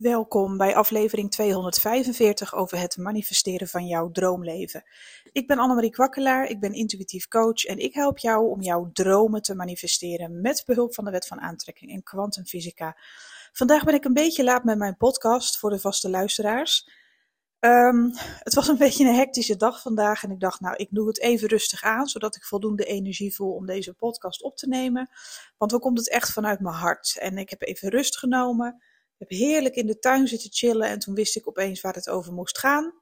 Welkom bij aflevering 245 over het manifesteren van jouw droomleven. Ik ben Annemarie Kwakkelaar, ik ben intuïtief coach en ik help jou om jouw dromen te manifesteren met behulp van de wet van aantrekking en kwantumfysica. Vandaag ben ik een beetje laat met mijn podcast voor de vaste luisteraars. Um, het was een beetje een hectische dag vandaag en ik dacht, nou, ik doe het even rustig aan, zodat ik voldoende energie voel om deze podcast op te nemen. Want dan komt het echt vanuit mijn hart. En ik heb even rust genomen heb heerlijk in de tuin zitten chillen en toen wist ik opeens waar het over moest gaan.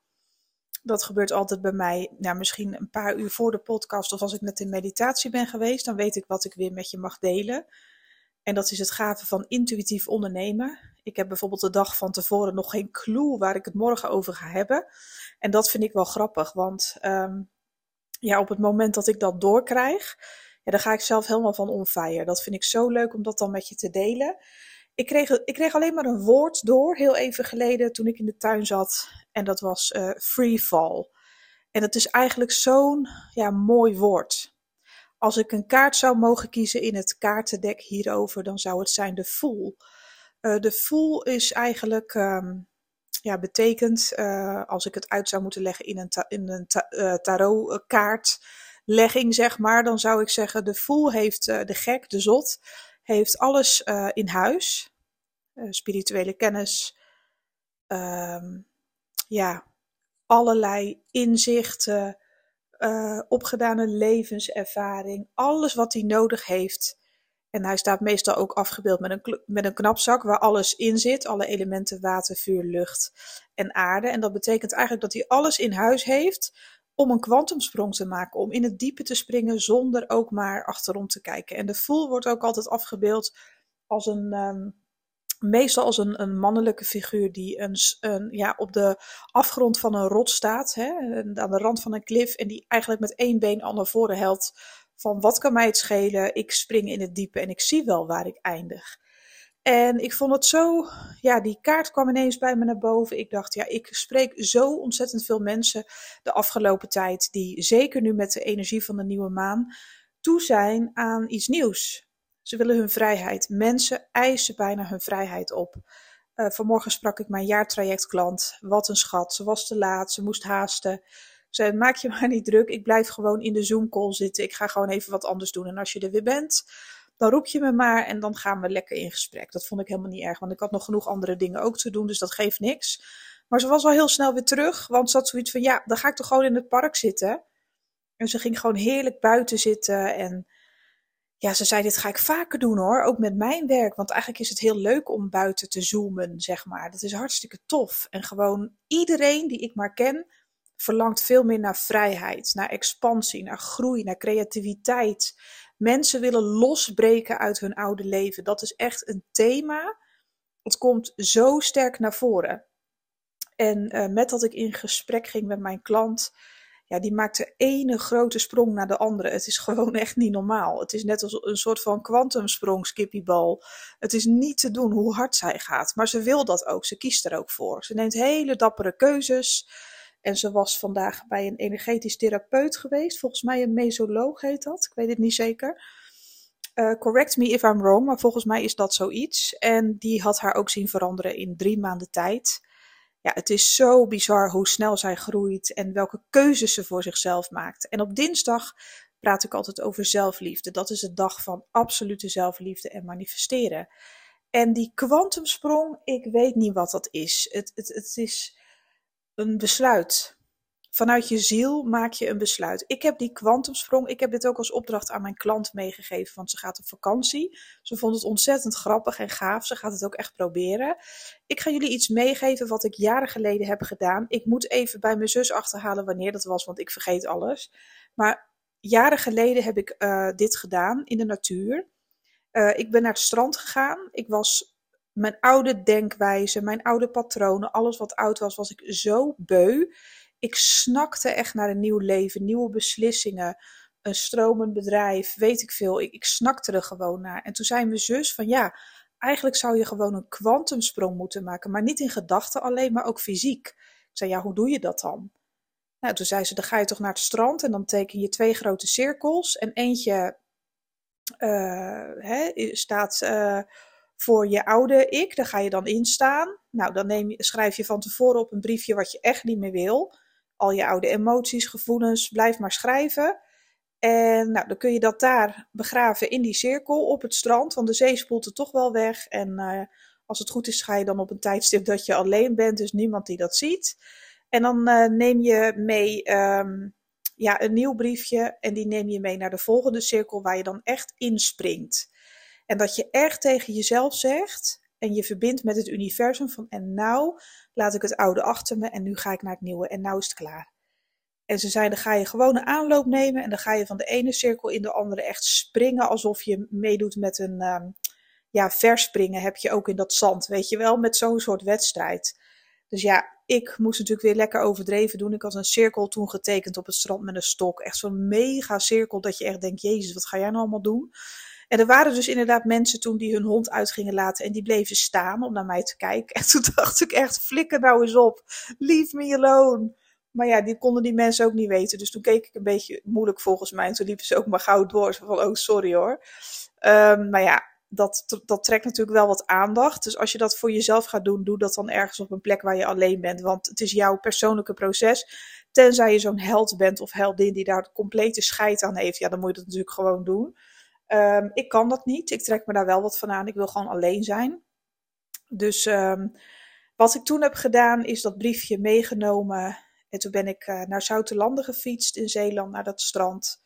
Dat gebeurt altijd bij mij, nou, misschien een paar uur voor de podcast of als ik net in meditatie ben geweest, dan weet ik wat ik weer met je mag delen. En dat is het gave van intuïtief ondernemen. Ik heb bijvoorbeeld de dag van tevoren nog geen clue waar ik het morgen over ga hebben. En dat vind ik wel grappig, want um, ja, op het moment dat ik dat doorkrijg, ja, dan ga ik zelf helemaal van on fire. Dat vind ik zo leuk om dat dan met je te delen ik kreeg, ik kreeg alleen maar een woord door, heel even geleden, toen ik in de tuin zat. En dat was uh, free fall. En dat is eigenlijk zo'n ja, mooi woord. Als ik een kaart zou mogen kiezen in het kaartendek hierover, dan zou het zijn de fool. Uh, de fool is eigenlijk, um, ja, betekent, uh, als ik het uit zou moeten leggen in een, in een ta tarotkaartlegging, zeg maar, dan zou ik zeggen, de fool heeft de gek, de zot, heeft alles uh, in huis. Uh, spirituele kennis. Um, ja, allerlei inzichten. Uh, opgedane levenservaring. Alles wat hij nodig heeft. En hij staat meestal ook afgebeeld met een, met een knapzak waar alles in zit. Alle elementen water, vuur, lucht en aarde. En dat betekent eigenlijk dat hij alles in huis heeft om een kwantumsprong te maken, om in het diepe te springen zonder ook maar achterom te kijken. En de fool wordt ook altijd afgebeeld als een, um, meestal als een, een, mannelijke figuur die een, een, ja, op de afgrond van een rot staat, hè, aan de rand van een klif, en die eigenlijk met één been al naar voren helt van wat kan mij het schelen, ik spring in het diepe en ik zie wel waar ik eindig. En ik vond het zo, ja, die kaart kwam ineens bij me naar boven. Ik dacht, ja, ik spreek zo ontzettend veel mensen de afgelopen tijd, die zeker nu met de energie van de nieuwe maan toe zijn aan iets nieuws. Ze willen hun vrijheid. Mensen eisen bijna hun vrijheid op. Uh, vanmorgen sprak ik mijn jaartrajectklant. Wat een schat. Ze was te laat, ze moest haasten. Ik zei, maak je maar niet druk. Ik blijf gewoon in de Zoom-call zitten. Ik ga gewoon even wat anders doen. En als je er weer bent, dan roep je me maar en dan gaan we lekker in gesprek. Dat vond ik helemaal niet erg, want ik had nog genoeg andere dingen ook te doen, dus dat geeft niks. Maar ze was al heel snel weer terug, want ze had zoiets van, ja, dan ga ik toch gewoon in het park zitten. En ze ging gewoon heerlijk buiten zitten en ja, ze zei, dit ga ik vaker doen hoor, ook met mijn werk. Want eigenlijk is het heel leuk om buiten te zoomen, zeg maar. Dat is hartstikke tof. En gewoon iedereen die ik maar ken, verlangt veel meer naar vrijheid, naar expansie, naar groei, naar creativiteit, Mensen willen losbreken uit hun oude leven. Dat is echt een thema. Het komt zo sterk naar voren. En uh, met dat ik in gesprek ging met mijn klant, ja, die maakte ene grote sprong naar de andere. Het is gewoon echt niet normaal. Het is net als een soort van kwantumsprong, skippiebal. Het is niet te doen hoe hard zij gaat. Maar ze wil dat ook. Ze kiest er ook voor. Ze neemt hele dappere keuzes. En ze was vandaag bij een energetisch therapeut geweest. Volgens mij een mesoloog heet dat. Ik weet het niet zeker. Uh, correct me if I'm wrong, maar volgens mij is dat zoiets. En die had haar ook zien veranderen in drie maanden tijd. Ja, het is zo bizar hoe snel zij groeit en welke keuzes ze voor zichzelf maakt. En op dinsdag praat ik altijd over zelfliefde. Dat is de dag van absolute zelfliefde en manifesteren. En die kwantumsprong, ik weet niet wat dat is. Het, het, het is een besluit. Vanuit je ziel maak je een besluit. Ik heb die kwantumsprong, ik heb dit ook als opdracht aan mijn klant meegegeven, want ze gaat op vakantie. Ze vond het ontzettend grappig en gaaf. Ze gaat het ook echt proberen. Ik ga jullie iets meegeven wat ik jaren geleden heb gedaan. Ik moet even bij mijn zus achterhalen wanneer dat was, want ik vergeet alles. Maar jaren geleden heb ik uh, dit gedaan in de natuur. Uh, ik ben naar het strand gegaan. Ik was mijn oude denkwijze, mijn oude patronen, alles wat oud was, was ik zo beu. Ik snakte echt naar een nieuw leven, nieuwe beslissingen, een stromend bedrijf, weet ik veel. Ik, ik snakte er gewoon naar. En toen zei mijn zus van ja, eigenlijk zou je gewoon een kwantumsprong moeten maken, maar niet in gedachten alleen, maar ook fysiek. Ik zei ja, hoe doe je dat dan? Nou, toen zei ze, dan ga je toch naar het strand en dan teken je twee grote cirkels en eentje uh, hè, staat uh, voor je oude ik, daar ga je dan in staan. Nou, dan neem je, schrijf je van tevoren op een briefje wat je echt niet meer wil. Al je oude emoties, gevoelens, blijf maar schrijven. En nou, dan kun je dat daar begraven in die cirkel op het strand, want de zee spoelt het toch wel weg. En uh, als het goed is, ga je dan op een tijdstip dat je alleen bent, dus niemand die dat ziet. En dan uh, neem je mee um, ja, een nieuw briefje en die neem je mee naar de volgende cirkel waar je dan echt inspringt. En dat je echt tegen jezelf zegt en je verbindt met het universum van en nou laat ik het oude achter me en nu ga ik naar het nieuwe en nou is het klaar. En ze zeiden, dan ga je gewoon een aanloop nemen en dan ga je van de ene cirkel in de andere echt springen alsof je meedoet met een um, ja, verspringen heb je ook in dat zand, weet je wel, met zo'n soort wedstrijd. Dus ja, ik moest natuurlijk weer lekker overdreven doen. Ik had een cirkel toen getekend op het strand met een stok. Echt zo'n mega cirkel dat je echt denkt, jezus, wat ga jij nou allemaal doen? En er waren dus inderdaad mensen toen die hun hond uit gingen laten en die bleven staan om naar mij te kijken. En toen dacht ik echt, flikker nou eens op, leave me alone. Maar ja, die konden die mensen ook niet weten. Dus toen keek ik een beetje moeilijk volgens mij. En toen liepen ze ook maar gauw door. Zo van, oh sorry hoor. Um, maar ja, dat, dat trekt natuurlijk wel wat aandacht. Dus als je dat voor jezelf gaat doen, doe dat dan ergens op een plek waar je alleen bent. Want het is jouw persoonlijke proces. Tenzij je zo'n held bent of heldin die daar complete scheid aan heeft. Ja, dan moet je dat natuurlijk gewoon doen. Um, ik kan dat niet. Ik trek me daar wel wat van aan. Ik wil gewoon alleen zijn. Dus um, wat ik toen heb gedaan, is dat briefje meegenomen. En toen ben ik uh, naar Zoutelanden gefietst in Zeeland, naar dat strand.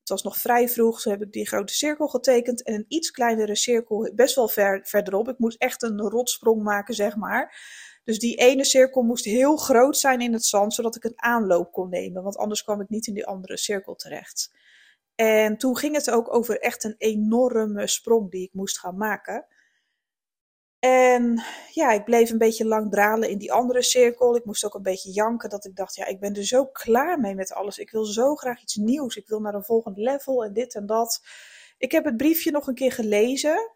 Het was nog vrij vroeg, toen heb ik die grote cirkel getekend. En een iets kleinere cirkel, best wel ver, verderop. Ik moest echt een rotsprong maken, zeg maar. Dus die ene cirkel moest heel groot zijn in het zand, zodat ik een aanloop kon nemen. Want anders kwam ik niet in die andere cirkel terecht. En toen ging het ook over echt een enorme sprong die ik moest gaan maken. En ja, ik bleef een beetje lang dralen in die andere cirkel. Ik moest ook een beetje janken dat ik dacht, ja, ik ben er zo klaar mee met alles. Ik wil zo graag iets nieuws. Ik wil naar een volgend level en dit en dat. Ik heb het briefje nog een keer gelezen.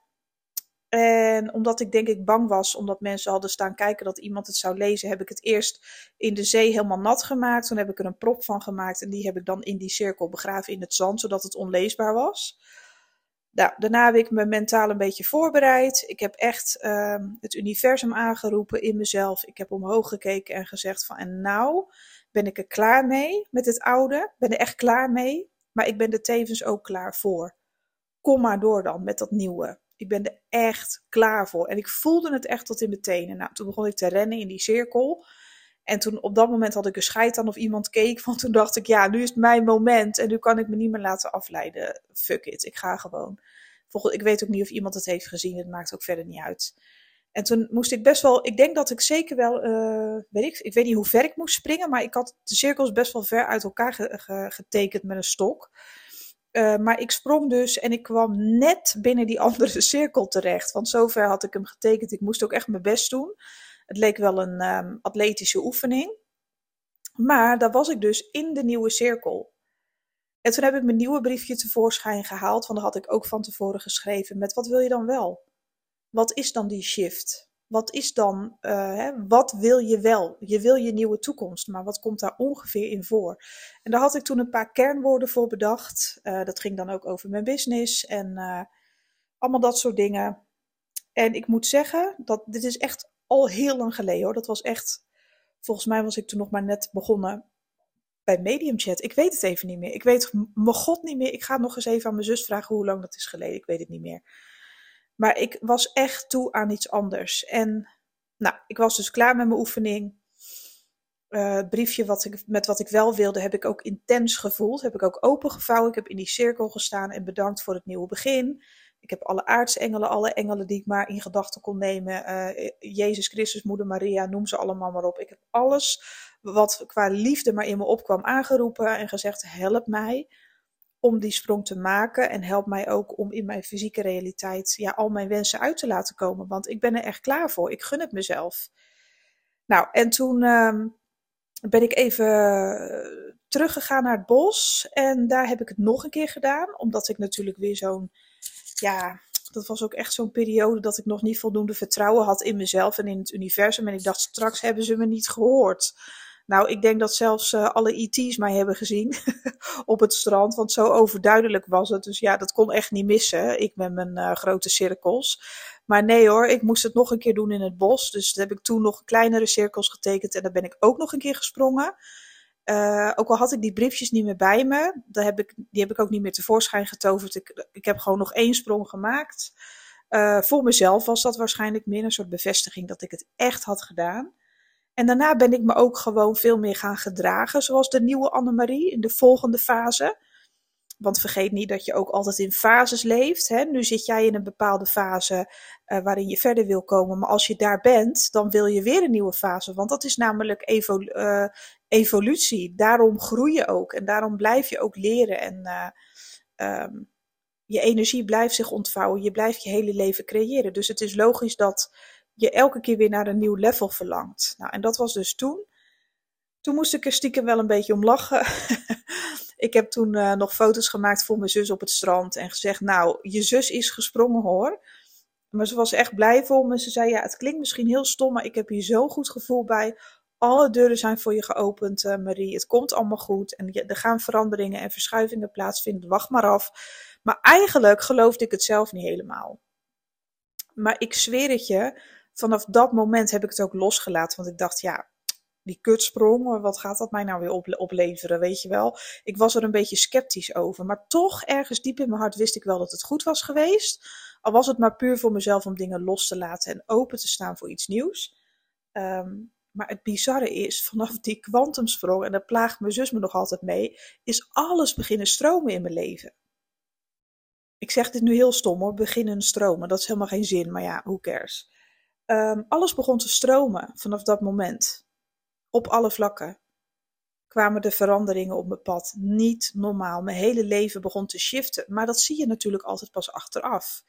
En omdat ik denk ik bang was, omdat mensen hadden staan kijken dat iemand het zou lezen, heb ik het eerst in de zee helemaal nat gemaakt. Toen heb ik er een prop van gemaakt en die heb ik dan in die cirkel begraven in het zand, zodat het onleesbaar was. Nou, daarna heb ik me mentaal een beetje voorbereid. Ik heb echt uh, het universum aangeroepen in mezelf. Ik heb omhoog gekeken en gezegd van en nou ben ik er klaar mee met het oude. Ben er echt klaar mee. Maar ik ben er tevens ook klaar voor. Kom maar door dan met dat nieuwe. Ik ben er echt klaar voor. En ik voelde het echt tot in mijn tenen. Nou, toen begon ik te rennen in die cirkel. En toen op dat moment had ik een scheid aan of iemand keek. Want toen dacht ik, ja, nu is het mijn moment. En nu kan ik me niet meer laten afleiden. Fuck it, ik ga gewoon. Ik weet ook niet of iemand het heeft gezien. Het maakt ook verder niet uit. En toen moest ik best wel, ik denk dat ik zeker wel, uh, weet ik, ik weet niet hoe ver ik moest springen. Maar ik had de cirkels best wel ver uit elkaar getekend met een stok. Uh, maar ik sprong dus en ik kwam net binnen die andere cirkel terecht. Want zover had ik hem getekend. Ik moest ook echt mijn best doen. Het leek wel een um, atletische oefening. Maar daar was ik dus in de nieuwe cirkel. En toen heb ik mijn nieuwe briefje tevoorschijn gehaald, want dat had ik ook van tevoren geschreven. Met wat wil je dan wel? Wat is dan die shift? Wat is dan, uh, hè, wat wil je wel? Je wil je nieuwe toekomst, maar wat komt daar ongeveer in voor? En daar had ik toen een paar kernwoorden voor bedacht. Uh, dat ging dan ook over mijn business en uh, allemaal dat soort dingen. En ik moet zeggen, dat dit is echt al heel lang geleden hoor. Dat was echt, volgens mij was ik toen nog maar net begonnen bij Medium Chat. Ik weet het even niet meer. Ik weet mijn god niet meer. Ik ga nog eens even aan mijn zus vragen hoe lang dat is geleden. Ik weet het niet meer. Maar ik was echt toe aan iets anders. En nou, ik was dus klaar met mijn oefening. Uh, het briefje wat ik, met wat ik wel wilde, heb ik ook intens gevoeld. Heb ik ook opengevouwen. Ik heb in die cirkel gestaan en bedankt voor het nieuwe begin. Ik heb alle aartsengelen, alle engelen die ik maar in gedachten kon nemen. Uh, Jezus Christus, Moeder Maria, noem ze allemaal maar op. Ik heb alles wat qua liefde maar in me opkwam aangeroepen en gezegd: help mij om die sprong te maken en help mij ook om in mijn fysieke realiteit ja, al mijn wensen uit te laten komen. Want ik ben er echt klaar voor. Ik gun het mezelf. Nou, en toen uh, ben ik even teruggegaan naar het bos. En daar heb ik het nog een keer gedaan. Omdat ik natuurlijk weer zo'n ja, dat was ook echt zo'n periode dat ik nog niet voldoende vertrouwen had in mezelf en in het universum. En ik dacht, straks hebben ze me niet gehoord. Nou, ik denk dat zelfs uh, alle ET's mij hebben gezien op het strand, want zo overduidelijk was het. Dus ja, dat kon echt niet missen. Ik met mijn uh, grote cirkels. Maar nee hoor, ik moest het nog een keer doen in het bos. Dus dat heb ik toen nog kleinere cirkels getekend en dan ben ik ook nog een keer gesprongen. Uh, ook al had ik die briefjes niet meer bij me, daar heb ik, die heb ik ook niet meer tevoorschijn getoverd. Ik, ik heb gewoon nog één sprong gemaakt. Voor mezelf was dat waarschijnlijk meer een soort bevestiging dat ik het echt had gedaan. En daarna ben ik me ook gewoon veel meer gaan gedragen, zoals de nieuwe Annemarie in de volgende fase. Want vergeet niet dat je ook altijd in fases leeft. Hè? Nu zit jij in een bepaalde fase uh, waarin je verder wil komen. Maar als je daar bent, dan wil je weer een nieuwe fase. Want dat is namelijk uh, evolutie. Daarom groei je ook. En daarom blijf je ook leren. En uh, um, je energie blijft zich ontvouwen. Je blijft je hele leven creëren. Dus het is logisch dat je elke keer weer naar een nieuw level verlangt. Nou, en dat was dus toen. Toen moest ik er stiekem wel een beetje om lachen. ik heb toen uh, nog foto's gemaakt voor mijn zus op het strand en gezegd: Nou, je zus is gesprongen hoor. Maar ze was echt blij voor me. Ze zei: Ja, het klinkt misschien heel stom, maar ik heb hier zo'n goed gevoel bij. Alle deuren zijn voor je geopend, uh, Marie. Het komt allemaal goed. En er gaan veranderingen en verschuivingen plaatsvinden. Wacht maar af. Maar eigenlijk geloofde ik het zelf niet helemaal. Maar ik zweer het je, vanaf dat moment heb ik het ook losgelaten. Want ik dacht, ja, die kutsprong, wat gaat dat mij nou weer opleveren, weet je wel? Ik was er een beetje sceptisch over. Maar toch, ergens diep in mijn hart wist ik wel dat het goed was geweest. Al was het maar puur voor mezelf om dingen los te laten en open te staan voor iets nieuws. Um, maar het bizarre is, vanaf die kwantumsprong, en daar plaagt mijn zus me nog altijd mee, is alles beginnen stromen in mijn leven. Ik zeg dit nu heel stom hoor, beginnen stromen. Dat is helemaal geen zin, maar ja, who cares. Um, alles begon te stromen vanaf dat moment. Op alle vlakken kwamen de veranderingen op mijn pad. Niet normaal. Mijn hele leven begon te shiften. Maar dat zie je natuurlijk altijd pas achteraf.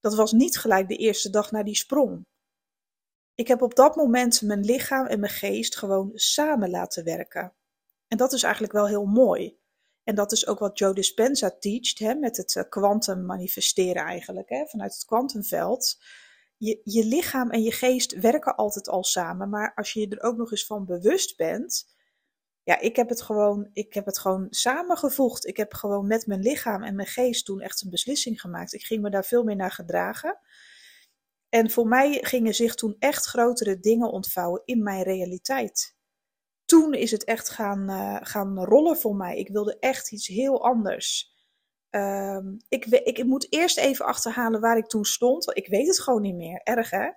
Dat was niet gelijk de eerste dag na die sprong. Ik heb op dat moment mijn lichaam en mijn geest gewoon samen laten werken. En dat is eigenlijk wel heel mooi. En dat is ook wat Joe Dispenza teacht, hè, met het kwantum uh, manifesteren eigenlijk, hè, vanuit het kwantumveld. Je, je lichaam en je geest werken altijd al samen, maar als je je er ook nog eens van bewust bent, ja, ik heb het gewoon, ik heb het gewoon samengevoegd. Ik heb gewoon met mijn lichaam en mijn geest toen echt een beslissing gemaakt. Ik ging me daar veel meer naar gedragen. En voor mij gingen zich toen echt grotere dingen ontvouwen in mijn realiteit toen is het echt gaan, uh, gaan rollen voor mij. Ik wilde echt iets heel anders. Ik, ik, ik, moet eerst even achterhalen waar ik toen stond. Ik weet het gewoon niet meer. Erg hè?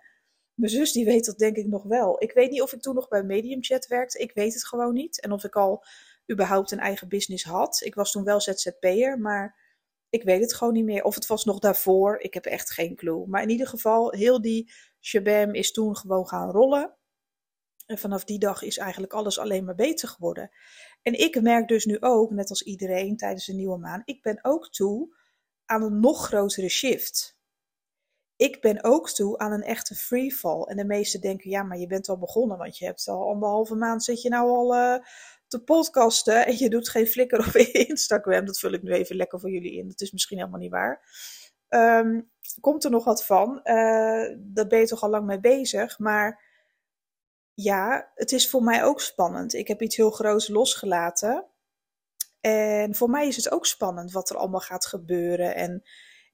Mijn zus die weet dat denk ik nog wel. Ik weet niet of ik toen nog bij Medium Chat werkte. Ik weet het gewoon niet. En of ik al überhaupt een eigen business had. Ik was toen wel ZZP'er, maar ik weet het gewoon niet meer. Of het was nog daarvoor. Ik heb echt geen clue. Maar in ieder geval, heel die shabam is toen gewoon gaan rollen. En vanaf die dag is eigenlijk alles alleen maar beter geworden. En ik merk dus nu ook, net als iedereen tijdens de nieuwe maan, ik ben ook toe aan een nog grotere shift. Ik ben ook toe aan een echte freefall. En de meesten denken, ja, maar je bent al begonnen, want je hebt al anderhalve maand zit je nou al uh, te podcasten en je doet geen flikker op Instagram. Dat vul ik nu even lekker voor jullie in. Dat is misschien helemaal niet waar. Um, komt er nog wat van? Uh, daar ben je toch al lang mee bezig, maar ja, het is voor mij ook spannend. Ik heb iets heel groots losgelaten. En voor mij is het ook spannend wat er allemaal gaat gebeuren. En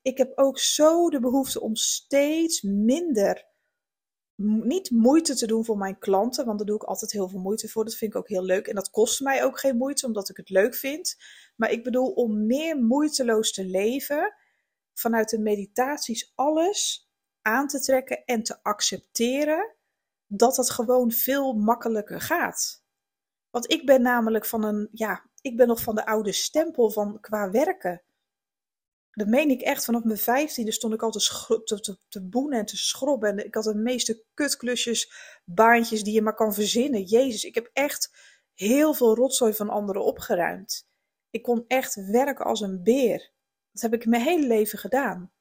ik heb ook zo de behoefte om steeds minder, niet moeite te doen voor mijn klanten, want daar doe ik altijd heel veel moeite voor. Dat vind ik ook heel leuk. En dat kost mij ook geen moeite, omdat ik het leuk vind. Maar ik bedoel om meer moeiteloos te leven, vanuit de meditaties alles aan te trekken en te accepteren dat het gewoon veel makkelijker gaat. Want ik ben namelijk van een, ja, ik ben nog van de oude stempel van qua werken. Dat meen ik echt. Vanaf mijn vijftiende stond ik altijd te, te, te boenen en te schrobben. En ik had de meeste kutklusjes, baantjes die je maar kan verzinnen. Jezus, ik heb echt heel veel rotzooi van anderen opgeruimd. Ik kon echt werken als een beer. Dat heb ik mijn hele leven gedaan.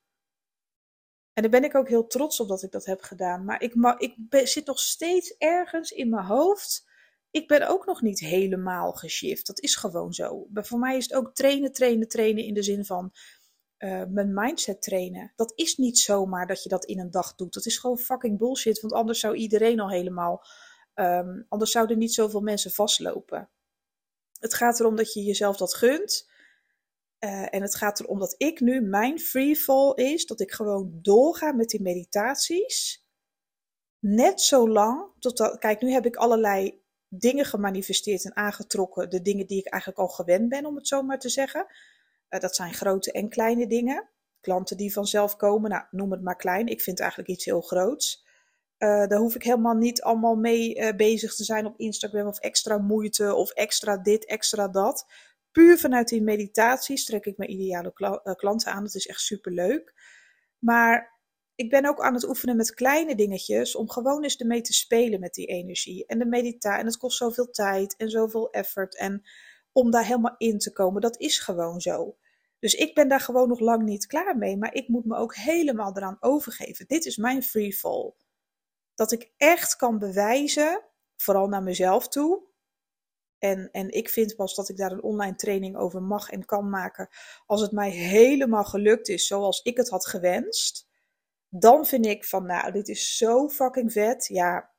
En daar ben ik ook heel trots op dat ik dat heb gedaan. Maar ik, ik zit nog steeds ergens in mijn hoofd. Ik ben ook nog niet helemaal geshift. Dat is gewoon zo. Maar voor mij is het ook trainen, trainen, trainen in de zin van uh, mijn mindset trainen. Dat is niet zomaar dat je dat in een dag doet. Dat is gewoon fucking bullshit. Want anders zou iedereen al helemaal Um, anders zouden niet zoveel mensen vastlopen. Het gaat erom dat je jezelf dat gunt. Uh, en het gaat erom dat ik nu, mijn freefall is, dat ik gewoon doorga met die meditaties. Net zo lang, totdat, kijk, nu heb ik allerlei dingen gemanifesteerd en aangetrokken. De dingen die ik eigenlijk al gewend ben, om het zo maar te zeggen. Uh, dat zijn grote en kleine dingen. Klanten die vanzelf komen, nou, noem het maar klein. Ik vind eigenlijk iets heel groots. Uh, daar hoef ik helemaal niet allemaal mee bezig te zijn op Instagram of extra moeite of extra dit, extra dat. Puur vanuit die meditaties trek ik mijn ideale uh, klanten aan. Dat is echt super leuk. Maar ik ben ook aan het oefenen met kleine dingetjes om gewoon eens ermee te spelen met die energie. En de meditatie. En het kost zoveel tijd en zoveel effort. En om daar helemaal in te komen, dat is gewoon zo. Dus ik ben daar gewoon nog lang niet klaar mee. Maar ik moet me ook helemaal eraan overgeven. Dit is mijn free fall dat ik echt kan bewijzen, vooral naar mezelf toe. En, en ik vind pas dat ik daar een online training over mag en kan maken als het mij helemaal gelukt is zoals ik het had gewenst. Dan vind ik van, nou, dit is zo fucking vet. Ja,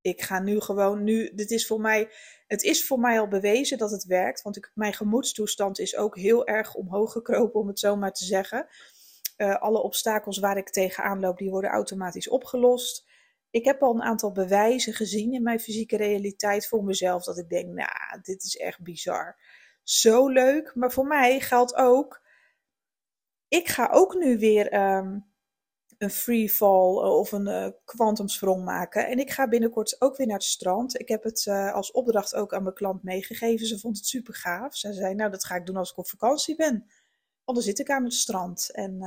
ik ga nu gewoon, nu, dit is voor mij, het is voor mij al bewezen dat het werkt. Want ik, mijn gemoedstoestand is ook heel erg omhoog gekropen, om het zo maar te zeggen. Uh, alle obstakels waar ik tegenaan loop, die worden automatisch opgelost ik heb al een aantal bewijzen gezien in mijn fysieke realiteit voor mezelf. Dat ik denk, nou, dit is echt bizar. Zo leuk. Maar voor mij geldt ook. Ik ga ook nu weer um, een free fall eh, of een uh, kwantumsprong maken. En ik ga binnenkort ook weer naar het strand. Ik heb het uh, als opdracht ook aan mijn klant meegegeven. Ze vond het super gaaf. Ze zei, nou, dat ga ik doen als ik op vakantie ben. Dan zit ik aan het strand. En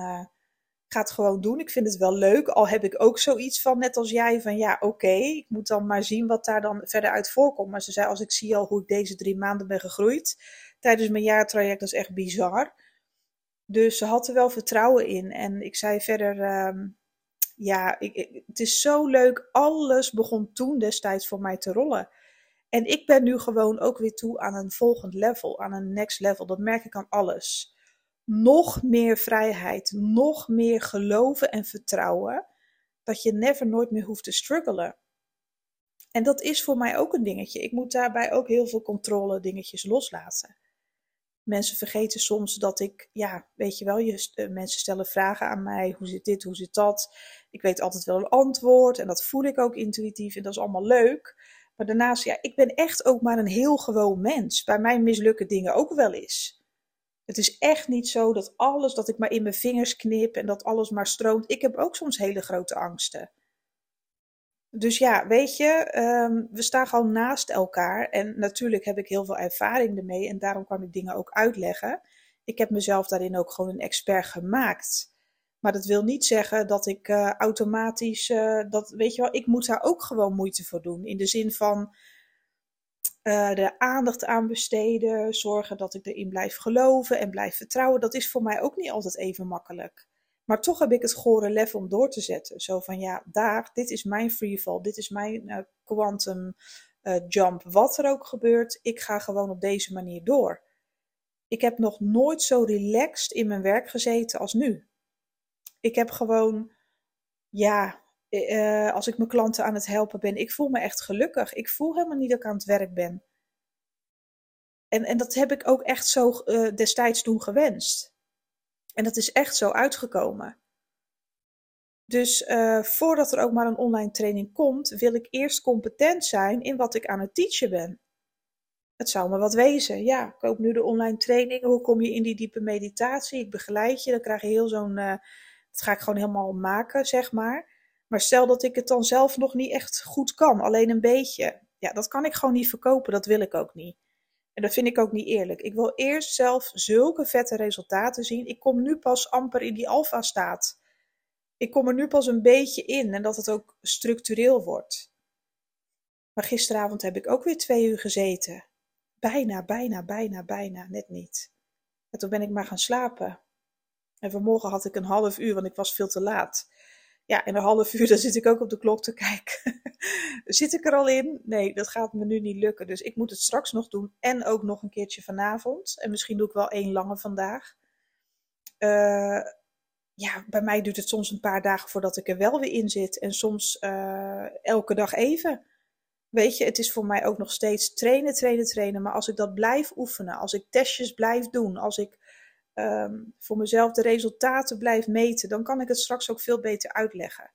ga het gewoon doen. Ik vind het wel leuk. Al heb ik ook zoiets van, net als jij, van ja, oké, ik moet dan maar zien wat daar dan verder uit voorkomt. Maar ze zei, als ik zie al hoe ik deze drie maanden ben gegroeid tijdens mijn jaartraject, dat is echt bizar. Dus ze had er wel vertrouwen in. En ik zei verder, um, ja, ik, het is zo leuk. Alles begon toen destijds voor mij te rollen. En ik ben nu gewoon ook weer toe aan een volgend level, aan een next level. Dat merk ik aan alles nog meer vrijheid, nog meer geloven en vertrouwen dat je never nooit meer hoeft te struggelen. En dat is voor mij ook een dingetje. Ik moet daarbij ook heel veel controle dingetjes loslaten. Mensen vergeten soms dat ik, ja, weet je wel, je, uh, mensen stellen vragen aan mij. Hoe zit dit, hoe zit dat? Ik weet altijd wel een antwoord en dat voel ik ook intuïtief en dat is allemaal leuk. Maar daarnaast, ja, ik ben echt ook maar een heel gewoon mens. Bij mij mislukken dingen ook wel eens. Het is echt niet zo dat alles, dat ik maar in mijn vingers knip en dat alles maar stroomt. Ik heb ook soms hele grote angsten. Dus ja, weet je, um, we staan gewoon naast elkaar. En natuurlijk heb ik heel veel ervaring ermee en daarom kan ik dingen ook uitleggen. Ik heb mezelf daarin ook gewoon een expert gemaakt. Maar dat wil niet zeggen dat ik uh, automatisch, uh, dat, weet je wel, ik moet daar ook gewoon moeite voor doen. In de zin van, uh, de aandacht aan besteden, zorgen dat ik erin blijf geloven en blijf vertrouwen. Dat is voor mij ook niet altijd even makkelijk. Maar toch heb ik het gore lef om door te zetten. Zo van ja, daar, dit is mijn freefall, dit is mijn uh, quantum uh, jump. Wat er ook gebeurt, ik ga gewoon op deze manier door. Ik heb nog nooit zo relaxed in mijn werk gezeten als nu. Ik heb gewoon, ja, uh, als ik mijn klanten aan het helpen ben, ik voel me echt gelukkig. Ik voel helemaal niet dat ik aan het werk ben. En, en dat heb ik ook echt zo uh, destijds toen gewenst. En dat is echt zo uitgekomen. Dus voordat er ook maar een online training komt, wil ik eerst competent zijn in wat ik aan het teachen ben. Het zou me wat wezen. Ja, koop nu de online training. Hoe kom je in die diepe meditatie? Ik begeleid je. Dan krijg je heel zo'n. Dat ga ik gewoon helemaal maken, zeg maar. Maar stel dat ik het dan zelf nog niet echt goed kan, alleen een beetje. Ja, dat kan ik gewoon niet verkopen, dat wil ik ook niet. En dat vind ik ook niet eerlijk. Ik wil eerst zelf zulke vette resultaten zien. Ik kom nu pas amper in die alfa staat. Ik kom er nu pas een beetje in en dat het ook structureel wordt. Maar gisteravond heb ik ook weer twee uur gezeten. Bijna, bijna, bijna, bijna, net niet. En toen ben ik maar gaan slapen. En vanmorgen had ik een half uur, want ik was veel te laat. Ja, in een half uur dan zit ik ook op de klok te kijken. zit ik er al in? Nee, dat gaat me nu niet lukken. Dus ik moet het straks nog doen. En ook nog een keertje vanavond. En misschien doe ik wel één lange vandaag. Uh, ja, bij mij duurt het soms een paar dagen voordat ik er wel weer in zit. En soms uh, elke dag even. weet je, het is voor mij ook nog steeds trainen, trainen, trainen. Maar als ik dat blijf oefenen, als ik testjes blijf doen, als ik ehm, voor mezelf de resultaten blijf meten, dan kan ik het straks ook veel beter uitleggen.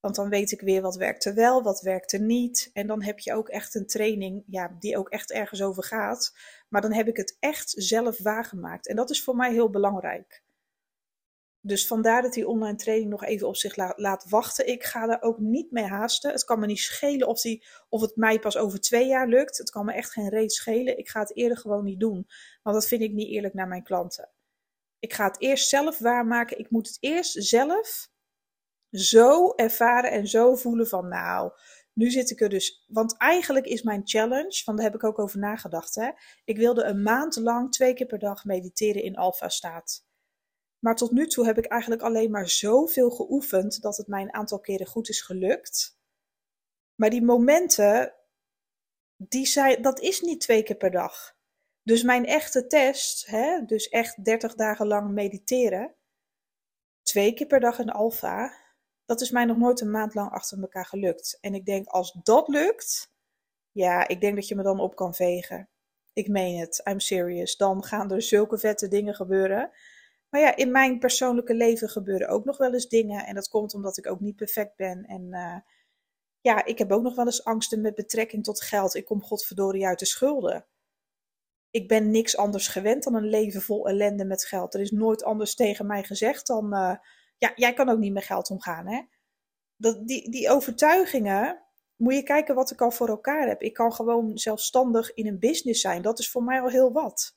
Want dan weet ik weer wat werkt er wel, wat werkt er niet. En dan heb je ook echt een training ja, die ook echt ergens over gaat. Maar dan heb ik het echt zelf waargemaakt. En dat is voor mij heel belangrijk. Dus vandaar dat die online training nog even op zich laat, wachten. Ik ga er ook niet mee haasten. Het kan me niet schelen of, die, of het mij pas over twee jaar lukt. Het kan me echt geen reet schelen. Ik ga het eerder gewoon niet doen. Want dat vind ik niet eerlijk naar mijn klanten. Ik ga het eerst zelf waarmaken. Ik moet het eerst zelf zo ervaren en zo voelen van nou, nu zit ik er dus. Want eigenlijk is mijn challenge, van daar heb ik ook over nagedacht. Hè? Ik wilde een maand lang twee keer per dag mediteren in alfa staat. Maar tot nu toe heb ik eigenlijk alleen maar zoveel geoefend dat het mij een aantal keren goed is gelukt. Maar die momenten, die zijn, dat is niet twee keer per dag. Dus mijn echte test, hè, dus echt 30 dagen lang mediteren, twee keer per dag in alfa, dat is mij nog nooit een maand lang achter elkaar gelukt. En ik denk, als dat lukt, ja, ik denk dat je me dan op kan vegen. Ik meen het, I'm serious. Dan gaan er zulke vette dingen gebeuren. Maar ja, in mijn persoonlijke leven gebeuren ook nog wel eens dingen. En dat komt omdat ik ook niet perfect ben. En uh, ja, ik heb ook nog wel eens angsten met betrekking tot geld. Ik kom godverdorie uit de schulden. Ik ben niks anders gewend dan een leven vol ellende met geld. Er is nooit anders tegen mij gezegd dan. Uh, ja, jij kan ook niet met geld omgaan, hè? Dat, die, die overtuigingen, moet je kijken wat ik al voor elkaar heb. Ik kan gewoon zelfstandig in een business zijn. Dat is voor mij al heel wat.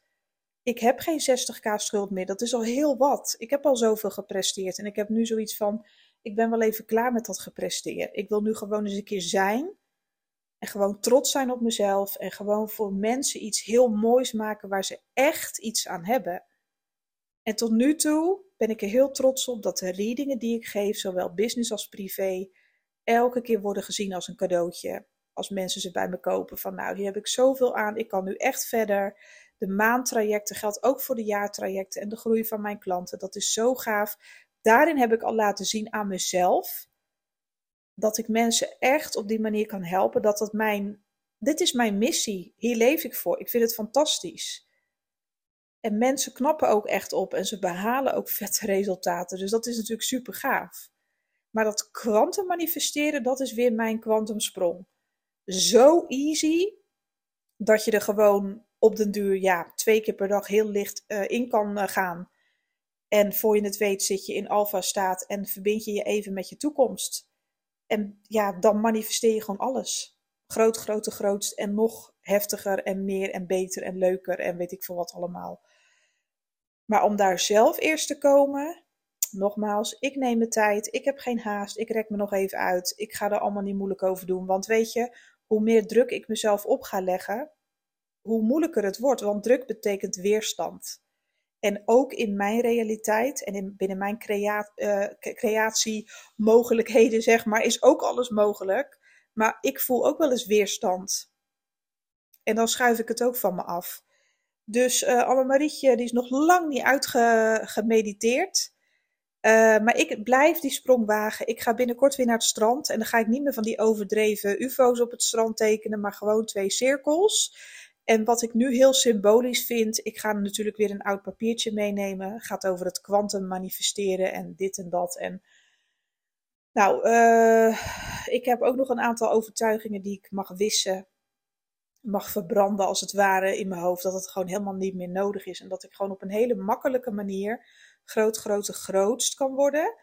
Ik heb geen 60k schuld meer. Dat is al heel wat. Ik heb al zoveel gepresteerd. En ik heb nu zoiets van: ik ben wel even klaar met dat gepresteerd. Ik wil nu gewoon eens een keer zijn. En gewoon trots zijn op mezelf. En gewoon voor mensen iets heel moois maken waar ze echt iets aan hebben. En tot nu toe ben ik er heel trots op dat de readingen die ik geef, zowel business als privé, elke keer worden gezien als een cadeautje. Als mensen ze bij me kopen van nou, hier heb ik zoveel aan, ik kan nu echt verder. De maandtrajecten geldt ook voor de jaartrajecten en de groei van mijn klanten. Dat is zo gaaf. Daarin heb ik al laten zien aan mezelf dat ik mensen echt op die manier kan helpen. Dat dat mijn, dit is mijn missie. Hier leef ik voor. Ik vind het fantastisch. En mensen knappen ook echt op en ze behalen ook vette resultaten. Dus dat is natuurlijk super gaaf. Maar dat kwantum manifesteren, dat is weer mijn kwantumsprong. Zo easy dat je er gewoon op den duur ja, twee keer per dag heel licht uh, in kan uh, gaan. En voor je het weet zit je in alfa staat en verbind je je even met je toekomst. En ja, dan manifesteer je gewoon alles. Groot, groter, grootst en nog heftiger en meer en beter en leuker en weet ik veel wat allemaal. Maar om daar zelf eerst te komen, nogmaals, ik neem de tijd, ik heb geen haast, ik rek me nog even uit, ik ga er allemaal niet moeilijk over doen. Want weet je, hoe meer druk ik mezelf op ga leggen, hoe moeilijker het wordt, want druk betekent weerstand. En ook in mijn realiteit en in, binnen mijn crea uh, creatiemogelijkheden, zeg maar, is ook alles mogelijk. Maar ik voel ook wel eens weerstand. En dan schuif ik het ook van me af. Dus uh, Anne-Marietje die is nog lang niet uitgemediteerd. Uh, maar ik blijf die sprong wagen. Ik ga binnenkort weer naar het strand. En dan ga ik niet meer van die overdreven ufo's op het strand tekenen, maar gewoon twee cirkels. En wat ik nu heel symbolisch vind, ik ga natuurlijk weer een oud papiertje meenemen. Het gaat over het kwantum manifesteren en dit en dat. En nou, uh, ik heb ook nog een aantal overtuigingen die ik mag wissen mag verbranden als het ware in mijn hoofd. Dat het gewoon helemaal niet meer nodig is. En dat ik gewoon op een hele makkelijke manier groot, grote, grootst kan worden.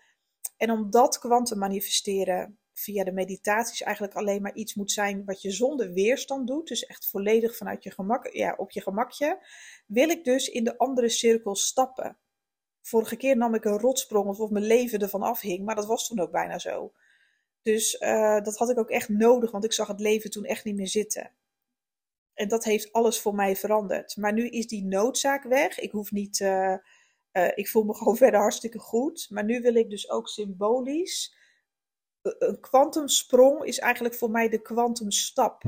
En om dat kwant te manifesteren via de meditaties eigenlijk alleen maar iets moet zijn wat je zonder weerstand doet. Dus echt volledig vanuit je gemak, ja, op je gemakje. Wil ik dus in de andere cirkel stappen. Vorige keer nam ik een rotsprong of mijn leven ervan afhing. Maar dat was toen ook bijna zo. Dus uh, dat had ik ook echt nodig, want ik zag het leven toen echt niet meer zitten. En dat heeft alles voor mij veranderd. Maar nu is die noodzaak weg. Ik hoef niet. Uh, uh, ik voel me gewoon verder hartstikke goed. Maar nu wil ik dus ook symbolisch. Een kwantumsprong is eigenlijk voor mij de kwantumstap.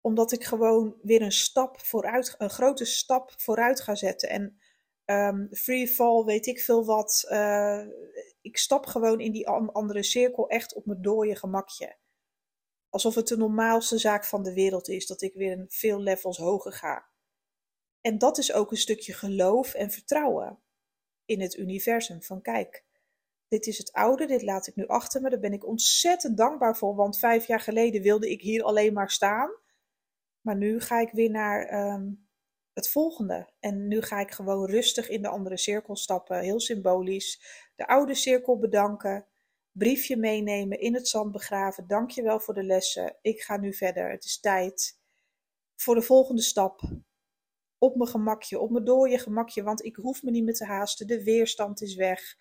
Omdat ik gewoon weer een stap vooruit, een grote stap vooruit ga zetten. En um, free fall, weet ik veel wat. Uh, ik stap gewoon in die andere cirkel echt op mijn dode gemakje. Alsof het de normaalste zaak van de wereld is dat ik weer een veel levels hoger ga. En dat is ook een stukje geloof en vertrouwen in het universum. Van kijk, dit is het oude, dit laat ik nu achter me. Daar ben ik ontzettend dankbaar voor, want vijf jaar geleden wilde ik hier alleen maar staan. Maar nu ga ik weer naar ehm, het volgende. En nu ga ik gewoon rustig in de andere cirkel stappen, heel symbolisch. De oude cirkel bedanken, briefje meenemen, in het zand begraven. Dankjewel voor de lessen. Ik ga nu verder. Het is tijd voor de volgende stap. Op mijn gemakje, op mijn dooie gemakje, want ik hoef me niet meer te haasten. De weerstand is weg.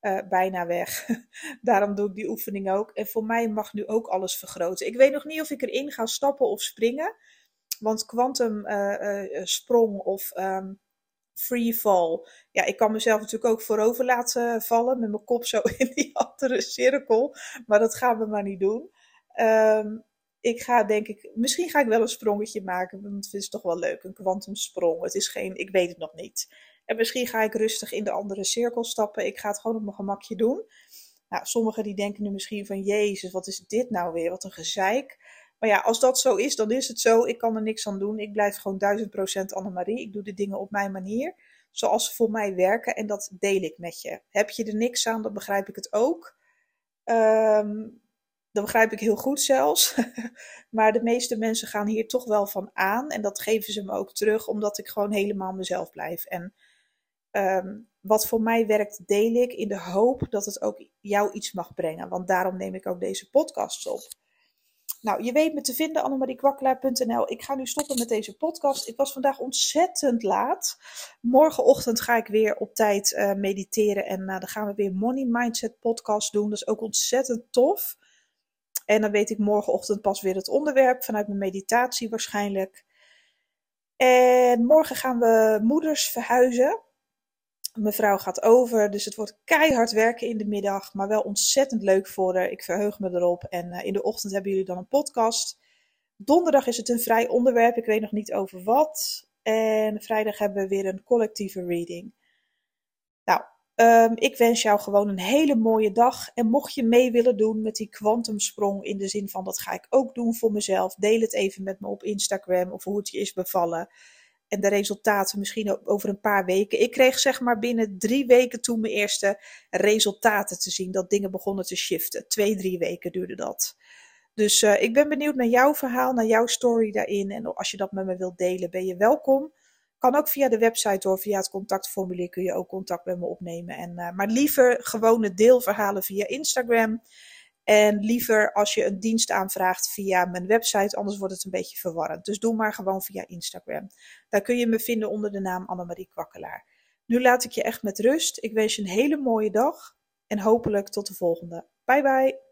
Uh, bijna weg. Daarom doe ik die oefening ook. En voor mij mag nu ook alles vergroten. Ik weet nog niet of ik erin ga stappen of springen. Want quantum uh, uh, sprong of um, free fall. Ja, ik kan mezelf natuurlijk ook voorover laten vallen met mijn kop zo in die andere cirkel. Maar dat gaan we maar niet doen. Um, ik ga denk ik, misschien ga ik wel een sprongetje maken, want het is toch wel leuk, een kwantumsprong. Het is geen, ik weet het nog niet. En misschien ga ik rustig in de andere cirkel stappen. Ik ga het gewoon op mijn gemakje doen. Nou, sommigen die denken nu misschien van, jezus, wat is dit nou weer? Wat een gezeik. Maar ja, als dat zo is, dan is het zo. Ik kan er niks aan doen. Ik blijf gewoon duizend procent Annemarie. Ik doe de dingen op mijn manier, zoals ze voor mij werken. En dat deel ik met je. Heb je er niks aan, dan begrijp ik het ook. Um, dat begrijp ik heel goed zelfs. maar de meeste mensen gaan hier toch wel van aan. En dat geven ze me ook terug, omdat ik gewoon helemaal mezelf blijf. En um, wat voor mij werkt, deel ik in de hoop dat het ook jou iets mag brengen. Want daarom neem ik ook deze podcasts op. Nou, je weet me te vinden, annemariekwakkelaar.nl. Ik ga nu stoppen met deze podcast. Ik was vandaag ontzettend laat. Morgenochtend ga ik weer op tijd uh, mediteren. En uh, dan gaan we weer Money Mindset podcast doen. Dat is ook ontzettend tof. En dan weet ik morgenochtend pas weer het onderwerp vanuit mijn meditatie waarschijnlijk. En morgen gaan we moeders verhuizen. Mevrouw gaat over, dus het wordt keihard werken in de middag, maar wel ontzettend leuk voor haar. Ik verheug me erop. En uh, in de ochtend hebben jullie dan een podcast. Donderdag is het een vrij onderwerp, ik weet nog niet over wat. En vrijdag hebben we weer een collectieve reading. Nou, um, ik wens jou gewoon een hele mooie dag. En mocht je mee willen doen met die kwantumsprong, in de zin van dat ga ik ook doen voor mezelf, deel het even met me op Instagram of hoe het je is bevallen en de resultaten misschien over een paar weken. Ik kreeg zeg maar binnen drie weken toen mijn eerste resultaten te zien. Dat dingen begonnen te shiften. Twee, drie weken duurde dat. Dus uh, ik ben benieuwd naar jouw verhaal, naar jouw story daarin. En als je dat met me wilt delen, ben je welkom. Kan ook via de website door, via het contactformulier kun je ook contact met me opnemen. En, uh, maar liever gewone deelverhalen via Instagram. En liever als je een dienst aanvraagt via mijn website, anders wordt het een beetje verwarrend. Dus doe maar gewoon via Instagram. Daar kun je me vinden onder de naam Annemarie Kwakkelaar. Nu laat ik je echt met rust. Ik wens je een hele mooie dag en hopelijk tot de volgende. Bye bye.